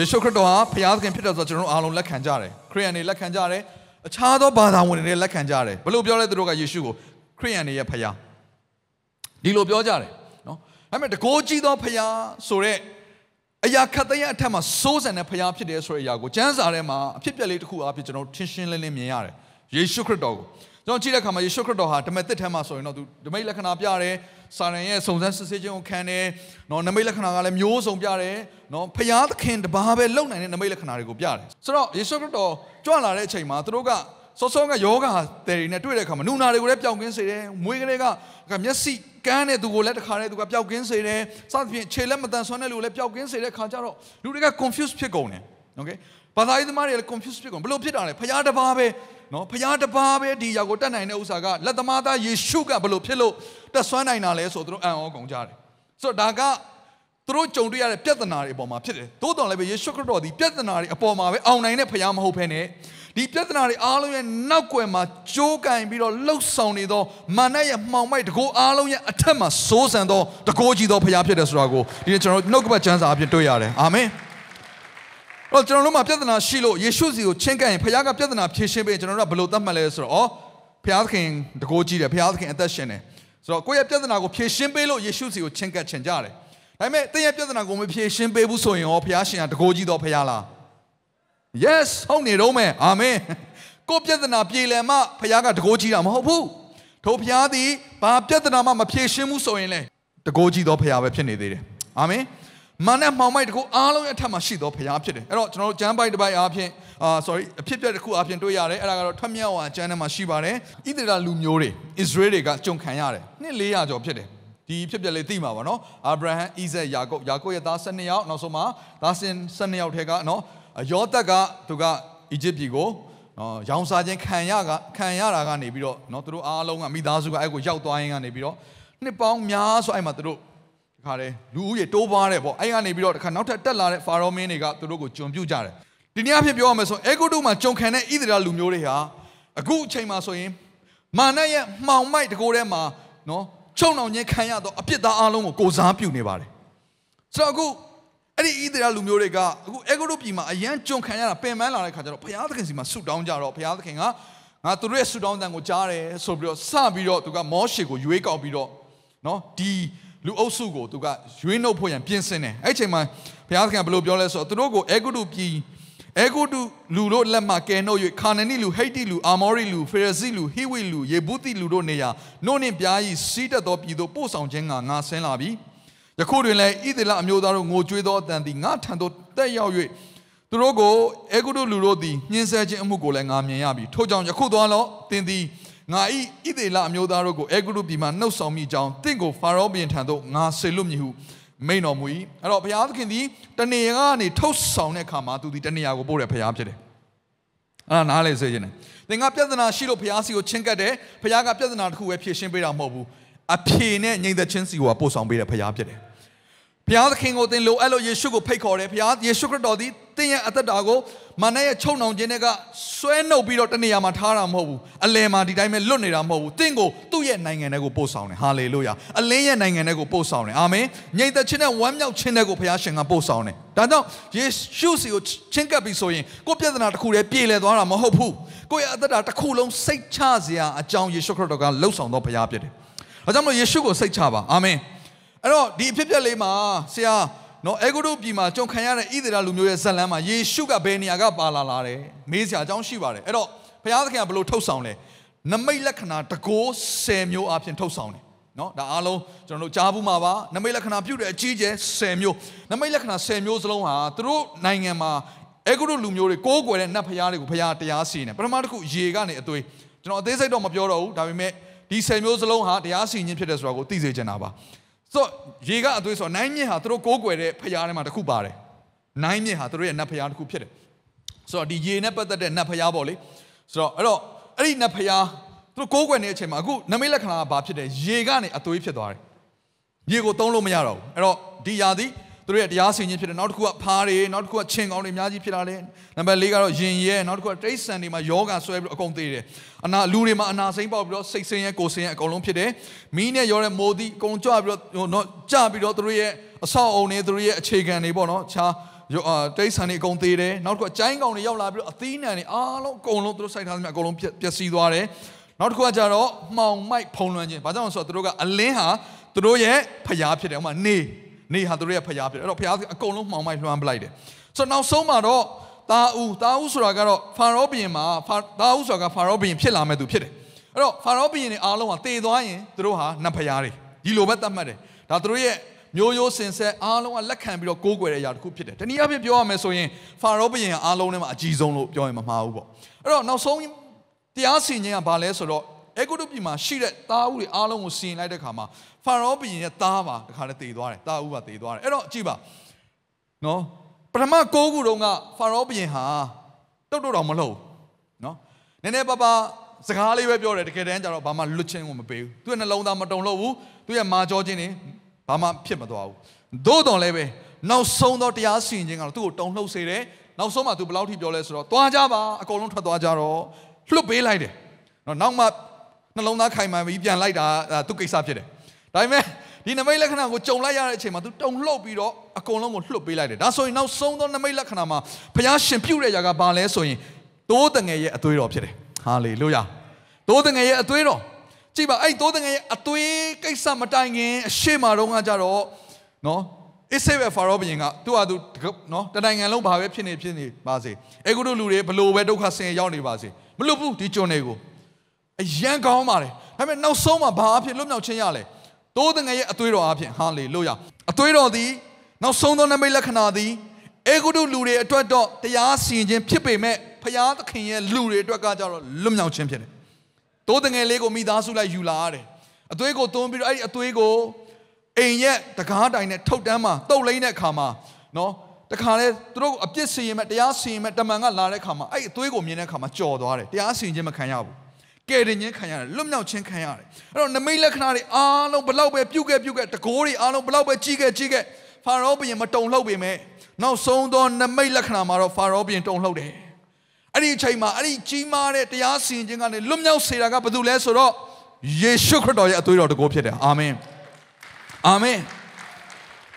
ယ်ယေရှုခရစ်တော်ဟာဘုရားသခင်ဖြစ်တယ်ဆိုတော့ကျွန်တော်တို့အားလုံးလက်ခံကြတယ်ခရိယန်တွေလက်ခံကြတယ်အခြားသောဘာသာဝင်တွေလည်းလက်ခံကြတယ်ဘယ်လိုပြောလဲသူတို့ကယေရှုကိုခရိယန်တွေရဲ့ဘုရားဒီလိုပြောကြတယ်နော်ဒါပေမဲ့တကိုးကြီးသောဘုရားဆိုတဲ့အရာခတ်သိမ်းအထက်မှာစိုးစံတဲ့ဘုရားဖြစ်တယ်ဆိုတဲ့အရာကိုကျမ်းစာထဲမှာအဖြစ်ပြက်လေးတစ်ခုအားဖြင့်ကျွန်တော်ထင်ရှင်းလင်းလင်းမြင်ရတယ်ယေရှုခရစ်တော်ကိုကျွန်တော်ကြည့်တဲ့အခါမှာယေရှုခရစ်တော်ဟာဓမ္မသစ်ထဲမှာဆိုရင်တော့သူဓမ္မိတ်လက္ခဏာပြတယ် စာရန်ရဲ့စုံစမ်းစစ်ဆေးခြင်းကိုခံတယ်နော်နမိတ်လက္ခဏာကလည်းမျိုးစုံပြတယ်နော်ဖျားသခင်တပါးပဲလုံနိုင်တဲ့နမိတ်လက္ခဏာတွေကိုပြတယ်ဆိုတော့ယေရှုခရစ်တော်ကြွလာတဲ့အချိန်မှာသူတို့ကစောစောကယောဂါတယ်တွေနဲ့တွေ့တဲ့အခါမှာနူနာတွေကိုလည်းပျောက်ကင်းစေတယ်မွေးကလေးကမျက်စိကန်းတဲ့သူကိုလည်းတခါတည်းသူကပျောက်ကင်းစေတယ်စသဖြင့်ခြေလက်မတန်ဆွမ်းတဲ့လူကိုလည်းပျောက်ကင်းစေတဲ့ခါကျတော့လူတွေက confuse ဖြစ်ကုန်တယ် okay ဘာသာရေးသမားတွေလည်း confuse ဖြစ်ကုန်ဘလို့ဖြစ်တာလဲဖရားတပါးပဲနော်ဖရားတပါးပဲဒီຢာကိုတတ်နိုင်တဲ့ဥစ္စာကလက်သမားသားယေရှုကဘလို့ဖြစ်လို့တတ်ဆွမ်းနိုင်တာလဲဆိုတော့သူတို့အံ့ဩကုန်ကြတယ်ဆိုတော့ဒါကသူတို့ကြုံတွေ့ရတဲ့ပြဿနာတွေအပေါ်မှာဖြစ်တယ်သို့တော်လည်းပဲယေရှုခရစ်တော်ဒီပြဿနာတွေအပေါ်မှာပဲအောင်နိုင်တဲ့ဖရားမဟုတ်ဘဲနဲ့ဒီပြဿနာတွေအားလုံးရဲ့နောက်ွယ်မှာကြိုးကင်ပြီးတော့လှုပ်ဆောင်နေသောမာနရဲ့မှောင်မိုက်တကိုးအားလုံးရဲ့အထက်မှာစိုးစံသောတကိုးကြီးသောဖရားဖြစ်တယ်ဆိုတာကိုဒီနေ့ကျွန်တော်နှုတ်ကပတ်ကျမ်းစာအပြင်တွေ့ရတယ်အာမင် တော့ကျွန်တော်တို့မှာပြဿနာရှိလို့ယေရှုစီကိုချင်းကပ်ရင်ဖခင်ကပြဿနာဖြေရှင်းပေးကျွန်တော်တို့ကဘယ်လိုသတ်မှတ်လဲဆိုတော့ဩဖခင်တကိုးကြီးတယ်ဖခင်အသက်ရှင်တယ်ဆိုတော့ကိုယ့်ရဲ့ပြဿနာကိုဖြေရှင်းပေးလို့ယေရှုစီကိုချင်းကပ်ချင်ကြတယ်ဒါပေမဲ့တင်းရဲ့ပြဿနာကိုမဖြေရှင်းပေးဘူးဆိုရင်ဩဖခင်ရှင်ကတကိုးကြီးတော့ဖခင်လား yes ဟုတ်နေတော့မယ်အာမင်ကိုယ့်ပြဿနာပြေလည်မှဖခင်ကတကိုးကြီးတာမဟုတ်ဘူးထိုဖခင်သည်ဘာပြဿနာမှမဖြေရှင်းဘူးဆိုရင်လေတကိုးကြီးတော့ဖခင်ပဲဖြစ်နေသေးတယ်အာမင် မန်နဲ့မှောင်မိုက်တကူအားလုံးရဲ့အထက်မှာရှိသောဖရားဖြစ်တယ်အဲ့တော့ကျွန်တော်တို့ကျမ်းပိုက်တစ်ပိုက်အားဖြင့်အာ sorry အဖြစ်ပြက်တစ်ခုအားဖြင့်တွေ့ရတယ်အဲ့ဒါကတော့ထွက်မြောက်ဝါကျမ်းထဲမှာရှိပါတယ်ဣသရေလလူမျိုးတွေ Israel တွေကကြုံခံရတယ်နှစ်400ကျော်ဖြစ်တယ်ဒီဖြစ်ပြက်လေးသိမှာပါနော်အာဗြဟံဣဇက်ယာကုပ်ယာကုပ်ရဲ့သား12ယောက်နောက်ဆုံးမှာသားစင်12ယောက်ထဲကနော်ယောသက်ကသူကအီဂျစ်ပြည်ကိုနော်ရောင်စားခြင်းခံရကခံရတာကနေပြီးတော့နော်သူတို့အားလုံးကမိသားစုကအဲ့ကိုရောက်သွားရင်ကနေပြီးတော့နှစ်ပေါင်းများစွာအဲ့မှာသူတို့ ခါတယ်လူဦးရေတိုးပွားတယ်ပေါ့အဲ့ကနေပြီးတော့တခါနောက်ထပ်တက်လာတဲ့ဖာရောမင်းတွေကသူတို့ကိုဂျုံပြုတ်ကြတယ်ဒီနေ့အဖြစ်ပြောရမယ်ဆိုအေဂုတုမှာဂျုံခံတဲ့ဣသရေလလူမျိုးတွေဟာအခုအချိန်မှာဆိုရင်မာနရဲ့မှောင်မိုက်တကိုယ်ထဲမှာနော်ချုံနှောင်ခြင်းခံရတော့အပြစ်သားအလုံးကိုကိုစားပြုနေပါတယ်ဆိုတော့အခုအဲ့ဒီဣသရေလလူမျိုးတွေကအခုအေဂုတုပြည်မှာအရန်ဂျုံခံရတာပင်ပန်းလာတဲ့ခါကျတော့ဘုရားသခင်စီမှာဆုတောင်းကြတော့ဘုရားသခင်ကငါသူတို့ရဲ့ဆုတောင်းတန်ကိုကြားတယ်ဆိုပြီးတော့စပြီးတော့သူကမောရှေကိုရွေးကောက်ပြီးတော့နော်ဒီ လူအုပ်စုကိုသူကရွေးနှုတ်ဖို့ရန်ပြင်ဆင်တယ်အဲ့ချိန်မှာဘုရားသခင်ကဘယ်လိုပြောလဲဆိုတော့သူတို့ကိုအေဂုတုပြည်အေဂုတုလူတို့လက်မှကယ်နှုတ်၍ခါနနီလူဟိတ်တိလူအာမောရိလူဖေရဇိလူဟိဝိလူယေဗုတိလူတို့နေရာနို့နှင့်ပြားဤစီးတက်သောပြည်သို့ပို့ဆောင်ခြင်းကငါဆင်းလာပြီယခုတွင်လည်းဣသရေလအမျိုးသားတို့ငိုကြွေးသောအတန်သည်ငါထံသို့တက်ရောက်၍သူတို့ကိုအေဂုတုလူတို့သည်ညှင်းဆဲခြင်းအမှုကိုလည်းငါမြင်ရပြီထို့ကြောင့်ယခုသွားလောသင်သည် ငါဤဣသေလအမျိုးသားတို့ကိုအေဂုတုပြည်မှနှုတ်ဆောင်မိကြောင်းတင့်ကိုဖာရောဘုရင်ထံသို့ငါဆေလွတ်မည်ဟုမိန်တော်မူ၏အဲ့တော့ဘုရားသခင်သည်တနေရာကနေထုတ်ဆောင်တဲ့အခါမှာသူဒီတနေရာကိုပို့တဲ့ဘုရားဖြစ်တယ်အဲ့ဒါနားလေစေခြင်းတယ်သင်ကပြဿနာရှိလို့ဘုရားစီကိုချင်းကပ်တယ်ဘုရားကပြဿနာတစ်ခုပဲဖြေရှင်းပေးတာမဟုတ်ဘူးအဖြေနဲ့ညီသက်ချင်းစီကိုပို့ဆောင်ပေးတဲ့ဘုရားဖြစ်တယ်ဘုရားသခင်ကိုသင်လိုအပ်လို့ယေရှုကိုဖိတ်ခေါ်တယ်ဘုရားယေရှုခရစ်တော်သည်သ င်ရဲ့အသက်တာကိုမာနရဲ့ချုံနှောင်ခြင်းတွေကဆွဲနှုတ်ပြီးတော့တနေရာမှာထားတာမဟုတ်ဘူးအလယ်မှာဒီတိုင်းပဲလွတ်နေတာမဟုတ်ဘူးသင်ကိုသူ့ရဲ့နိုင်ငံထဲကိုပို့ဆောင်တယ်ဟာလေလုယာအလင်းရဲ့နိုင်ငံထဲကိုပို့ဆောင်တယ်အာမင်ငြိမ်သက်ခြင်းနဲ့ဝမ်းမြောက်ခြင်းတွေကိုဘုရားရှင်ကပို့ဆောင်တယ်ဒါကြောင့်ယေရှုစီကိုချင်းကပ်ပြီးဆိုရင်ကိုယ်ပြဿနာတစ်ခုတည်းပြေလည်သွားတာမဟုတ်ဘူးကိုယ့်ရဲ့အသက်တာတစ်ခုလုံးစိတ်ချစရာအကြောင်းယေရှုခရစ်တော်ကလှုပ်ဆောင်သောဘုရားဖြစ်တယ်ဒါကြောင့်မလို့ယေရှုကိုစိတ်ချပါအာမင်အဲ့တော့ဒီအဖြစ်ပြက်လေးမှာဆရာ နော်အေဂုတုပြည်မှာကြုံခံရတဲ့ဣသရေလလူမျိုးရဲ့ဇက်လန်းမှာယေရှုကဘယ်နေရာကပါလာလာတယ်မေးစရာအကြောင်းရှိပါတယ်အဲ့တော့ဘုရားသခင်ကဘယ်လိုထုတ်ဆောင်လဲနမိတ်လက္ခဏာတကိုး10မျိုးအပြင်ထုတ်ဆောင်တယ်နော်ဒါအားလုံးကျွန်တော်တို့ကြားဘူးမှာပါနမိတ်လက္ခဏာပြုတဲ့အကြီးကျယ်10မျိုးနမိတ်လက္ခဏာ10မျိုးစလုံးဟာသူတို့နိုင်ငံမှာအေဂုတုလူမျိုးတွေကိုးကွယ်တဲ့နတ်ဖျားတွေကိုဖျားတရားစီနေပထမတစ်ခုရေကနေအသွေးကျွန်တော်အသေးစိတ်တော့မပြောတော့ဘူးဒါပေမဲ့ဒီ10မျိုးစလုံးဟာတရားစီရင်ဖြစ်တယ်ဆိုတာကိုသိစေချင်တာပါ ဆိုတော့ရေကအသွေးဆိုတော့နိုင်မြင့်ဟာသူတို့ကိုးကွယ်တဲ့ဖရားထဲမှာတစ်ခုပါတယ်နိုင်မြင့်ဟာသူတို့ရဲ့နတ်ဖရားတစ်ခုဖြစ်တယ်ဆိုတော့ဒီရေနဲ့ပတ်သက်တဲ့နတ်ဖရားပေါ့လေဆိုတော့အဲ့တော့အဲ့ဒီနတ်ဖရားသူတို့ကိုးကွယ်နေတဲ့အချိန်မှာအခုနမိတ်လက္ခဏာကဘာဖြစ်တယ်ရေကနေအသွေးဖြစ်သွားတယ်ရေကိုသုံးလို့မရတော့ဘူးအဲ့တော့ဒီຢာသည် သူတို့ရဲ့တရားစီရင်ဖြစ်တယ်နောက်တစ်ခုကဖားတွေနောက်တစ်ခုကချင်းကောင်းတွေအများကြီးဖြစ်လာတယ်နံပါတ်၄ကတော့ယင်ရဲနောက်တစ်ခုကတိရစ္ဆာန်တွေမှာယောဂဆွဲပြီးအကုန်သေးတယ်အနာလူတွေမှာအနာစိမ့်ပေါက်ပြီးတော့စိတ်ဆင်းရဲကိုယ်ဆင်းရဲအကုန်လုံးဖြစ်တယ်မီးနဲ့ရောတဲ့မိုးသည်အကုန်ကြွပြီးတော့နော်ကြပြီးတော့သူတို့ရဲ့အဆောက်အုံတွေသူတို့ရဲ့အခြေခံတွေပေါ့နော်ခြားတိရစ္ဆာန်တွေအကုန်သေးတယ်နောက်တစ်ခုကကျိုင်းကောင်တွေရောက်လာပြီးတော့အသီးနှံတွေအားလုံးအကုန်လုံးသူတို့စိုက်ထားသမျှအကုန်လုံးပျက်စီးသွားတယ်နောက်တစ်ခုကကြတော့မှောင်မိုက်ဖုံလွှမ်းခြင်းဘာကြောင့်လဲဆိုတော့သူတို့ကအလင်းဟာသူတို့ရဲ့ဖျားဖြစ်တယ်ဥမာနေ နေဟာသူတို့ရဲ့ဖျားဖြစ်တယ်အဲ့တော့ဖျားအကုန်လုံးမှောင်မိုက်လွှမ်းပလိုက်တယ်ဆိုတော့နောက်ဆုံးမှာတော့တာဦးတာဦးဆိုတာကတော့ဖာရောဘုရင်မှာတာဦးဆိုတာကဖာရောဘုရင်ဖြစ်လာမဲ့သူဖြစ်တယ်အဲ့တော့ဖာရောဘုရင်တွေအားလုံးဟာတည်သွားရင်သူတို့ဟာနတ်ဖျားတွေဒီလိုပဲသတ်မှတ်တယ်ဒါသူတို့ရဲ့မျိုးရိုးစင်ဆက်အားလုံးကလက်ခံပြီးတော့ကိုးကွယ်တဲ့အရာတစ်ခုဖြစ်တယ်တနည်းအားဖြင့်ပြောရမယ်ဆိုရင်ဖာရောဘုရင်ကအားလုံးထဲမှာအကြီးဆုံးလို့ပြောရင်မမှားဘူးပေါ့အဲ့တော့နောက်ဆုံးတရားစီရင်ကဘာလဲဆိုတော့ အေဂုတုပြည်မှာရှိတဲ့သားဦးတွေအားလုံးကိုစီရင်လိုက်တဲ့ခါမှာဖာရောဘုရင်ရဲ့သားပါတခါလဲတည်သွားတယ်သားဦးပါတည်သွားတယ်အဲ့တော့ကြည့်ပါနော်ပထမ၉ခုတုန်းကဖာရောဘုရင်ဟာတုတ်တုတ်တော်မလှုပ်နော်နည်းနည်းပါးပါစကားလေးပဲပြောတယ်တကယ်တမ်းကျတော့ဘာမှလွတ်ချင်းကိုမပေးဘူးသူ့ရဲ့နှလုံးသားမတုံလို့ဘူးသူ့ရဲ့မာကြောခြင်းတွေဘာမှဖြစ်မသွားဘူးသို့တော်လည်းပဲနောက်ဆုံးတော့တရားစီရင်ခြင်းကတော့သူ့ကိုတုံလှုပ်စေတယ်နောက်ဆုံးမှသူဘယ်လောက်ထိပြောလဲဆိုတော့သွားကြပါအကုန်လုံးထွက်သွားကြတော့လွတ်ပေးလိုက်တယ်နော်နောက်မှ နှလုံးသားခိုင်မာပြီးပြန်လိုက်တာသူကိစ္စဖြစ်တယ်ဒါပေမဲ့ဒီနမိတ်လက္ခဏာကိုကြုံလိုက်ရတဲ့အချိန်မှာသူတုံလှုပ်ပြီးတော့အကုန်လုံးကိုလွှတ်ပေးလိုက်တယ်ဒါဆိုရင်နောက်ဆုံးသောနမိတ်လက္ခဏာမှာဘုရားရှင်ပြုတဲ့ຢာကဘာလဲဆိုရင်သိုးတငယ်ရဲ့အသွေးတော်ဖြစ်တယ်ဟာလေလုယာသိုးတငယ်ရဲ့အသွေးတော်ကြည့်ပါအဲ့သိုးတငယ်ရဲ့အသွေးကိစ္စမတိုင်ခင်အရှိမတော့ကကြတော့နော်အစ်ဆေဘဖာရောဘုရင်ကသူ့ဟာသူနော်တနိုင်ငံလုံးဘာပဲဖြစ်နေဖြစ်နေပါစေအေဂုတုလူတွေဘလို့ပဲဒုက္ခဆင်းရဲရောက်နေပါစေမလွတ်ဘူးဒီကျွန်တွေကို အယံကောင်းပါတယ်ဒါပေမဲ့နောက်ဆုံးမှာဘာအဖြစ်လွတ်မြောက်ခြင်းရလဲသိုးတငယ်ရဲ့အသွေးတော်အဖြစ်ဟာလေလုယာအသွေးတော်သည်နောက်ဆုံးသောနမိတ်လက္ခဏာသည်အေဂုတုလူတွေအတွက်တော့တရားစီရင်ခြင်းဖြစ်ပေမဲ့ဖျားသခင်ရဲ့လူတွေအတွက်ကကြတော့လွတ်မြောက်ခြင်းဖြစ်တယ်သိုးတငယ်လေးကိုမိသားစုလိုက်ယူလာရတယ်အသွေးကိုသွန်းပြီးတော့အဲ့ဒီအသွေးကိုအိမ်ရဲ့တကားတိုင်နဲ့ထုတ်တန်းမှာတုတ်လိမ့်တဲ့အခါမှာနော်တခါလေသူတို့အပြစ်စီရင်မဲ့တရားစီရင်မဲ့တမန်ကလာတဲ့အခါမှာအဲ့အသွေးကိုမြင်တဲ့အခါမှာကြော်သွားတယ်တရားစီရင်ခြင်းမခံရဘူး ကယ်တင်ခြင်းခံရတယ်လွတ်မြောက်ခြင်းခံရတယ်အဲ့တော့နမိတ်လက္ခဏာတွေအားလုံးဘလောက်ပဲပြုတ်ခဲ့ပြုတ်ခဲ့တကိုးတွေအားလုံးဘလောက်ပဲကြီးခဲ့ကြီးခဲ့ဖာရောဘုရင်မတုံလှုပ်ပေမဲ့နောက်ဆုံးသောနမိတ်လက္ခဏာမှာတော့ဖာရောဘုရင်တုံလှုပ်တယ်အဲ့ဒီအချိန်မှာအဲ့ဒီကြီးမားတဲ့တရားစီရင်ခြင်းကနေလွတ်မြောက်စေတာကဘာလို့လဲဆိုတော့ယေရှုခရစ်တော်ရဲ့အသွေးတော်တကိုးဖြစ်တယ်အာမင်အာမင်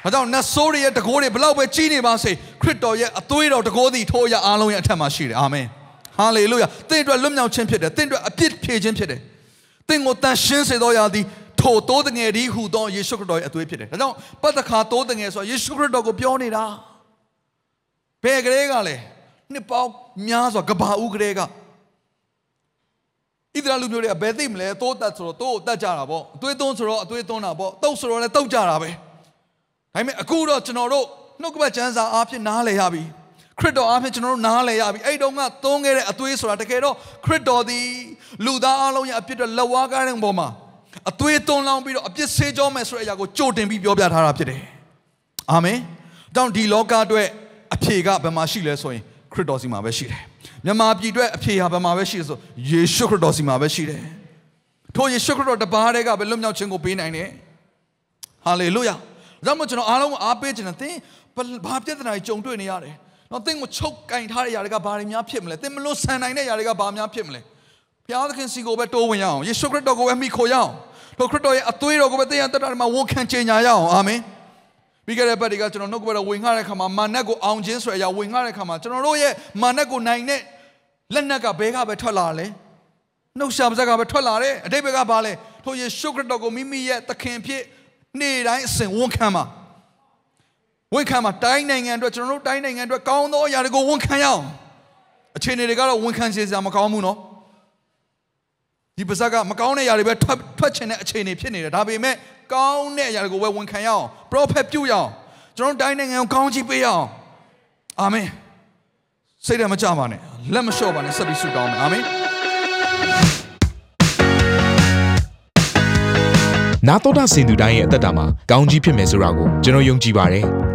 ဘာကြောင့်နတ်ဆိုးတွေရဲ့တကိုးတွေဘလောက်ပဲကြီးနေပါစေခရစ်တော်ရဲ့အသွေးတော်တကိုးသည်ထိုးရအားလုံးရဲ့အထက်မှာရှိတယ်အာမင် ဟာလေလုယာသင်အတွက်လွတ်မြောက်ခြင်းဖြစ်တယ်သင်အတွက်အပြစ်ဖြေခြင်းဖြစ်တယ်သင်ကိုတန်ရှင်းစေသောရာသည်ထိုတိုးတငယ်ဒီဟူသောယေရှုခရစ်တော်ရဲ့အသွေးဖြစ်တယ်ဒါကြောင့်ပတ်သက်ခါတိုးတငယ်ဆိုတာယေရှုခရစ်တော်ကိုပြောနေတာဘယ်ကလေးကလဲနှစ်ပေါင်းများစွာကဘာဦးကလေးကဣသရေလလူမျိုးတွေကဘယ်သိမလဲတိုးတက်ဆိုတော့တိုးကိုတက်ကြတာပေါ့အသွေးသွန်းဆိုတော့အသွေးသွန်းတာပေါ့တုတ်ဆိုတော့လည်းတုတ်ကြတာပဲဒါပေမဲ့အခုတော့ကျွန်တော်တို့နှုတ်ကပတ်ကျမ်းစာအားဖြင့်နားလည်ရပြီ ခရစ်တော်အားဖြင့်ကျွန်တော်တို့နားလည်ရပြီအဲ့တုန်းကသွန်းခဲ့တဲ့အသွေးဆိုတာတကယ်တော့ခရစ်တော်သည်လူသားအလုံးရဲ့အပြစ်တွေလက်ဝါးကားတဲ့ပုံမှာအသွေးသွန်းလောင်းပြီးတော့အပြစ်ဆေးကြောမယ်ဆိုတဲ့အရာကိုကြိုတင်ပြီးပြောပြထားတာဖြစ်တယ်အာမင်တောင်းဒီလောကအတွက်အဖြေကဘယ်မှာရှိလဲဆိုရင်ခရစ်တော်စီမှာပဲရှိတယ်မြန်မာပြည်အတွက်အဖြေဟာဘယ်မှာပဲရှိလဲဆိုယေရှုခရစ်တော်စီမှာပဲရှိတယ်ထိုယေရှုခရစ်တော်တပါးတည်းကပဲလွတ်မြောက်ခြင်းကိုပေးနိုင်တယ်ဟာလေလုယာဒါမှမဟုတ်ကျွန်တော်အားလုံးကိုအားပေးခြင်းနဲ့သင်ဘာပြဿနာကြီးကြုံတွေ့နေရတယ် နော်သင်ကိုချုပ်ကင်ထားတဲ့ຢာတွေကဘာတွေများဖြစ်မလဲသင်မလို့ဆန်နိုင်တဲ့ຢာတွေကဘာများဖြစ်မလဲဘုရားသခင်စီကိုပဲတိုးဝင်ရအောင်ယေရှုခရစ်တော်ကိုပဲမိခိုရအောင်ထိုခရစ်တော်ရဲ့အသွေးတော်ကိုပဲသင်ရတတ်တာမှာဝန်ခံကြေညာရအောင်အာမင်ပြီးခဲ့တဲ့ဘက်တွေကကျွန်တော်နှုတ်ကပတ်တော်ဝင်ငှတဲ့ခါမှာမာနက်ကိုအောင်ခြင်းဆိုတဲ့အရာဝင်ငှတဲ့ခါမှာကျွန်တော်တို့ရဲ့မာနက်ကိုနိုင်တဲ့လက်နက်ကဘဲကပဲထွက်လာလဲနှုတ်ရှာပါးစကပဲထွက်လာတယ်အတိတ်ဘက်ကဘာလဲထိုယေရှုခရစ်တော်ကိုမိမိရဲ့သခင်ဖြစ်နေ့တိုင်းအစဉ်ဝန်ခံပါ ဝန်ခံမှာတိုင်းနိုင်ငံအတွက်ကျွန်တော်တို့တိုင်းနိုင်ငံအတွက်ကောင်းသောအရာတွေကိုဝန်ခံရအောင်အခြေအနေတွေကတော့ဝန်ခံစေစရာမကောင်းဘူးနော်ဒီပါဇက်ကမကောင်းတဲ့အရာတွေပဲထွက်ထွက်ချင်တဲ့အခြေအနေဖြစ်နေတယ်ဒါပေမဲ့ကောင်းတဲ့အရာတွေကိုပဲဝန်ခံရအောင် prophet ပြုရအောင်ကျွန်တော်တိုင်းနိုင်ငံကိုကောင်းချီးပေးရအောင်အာမင်စိတ်ရမကြပါနဲ့လက်မလျှော့ပါနဲ့ဆက်ပြီးဆုတောင်းမယ်အာမင်နာတော်တာစင်သူတိုင်းရဲ့အသက်တာမှာကောင်းကြီးဖြစ်မယ်ဆိုတာကိုကျွန်တော်ယုံကြည်ပါတယ်။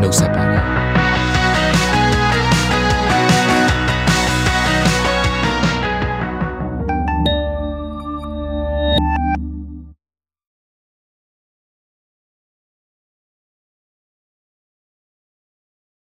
နှုတ်ဆက်ပါတယ်။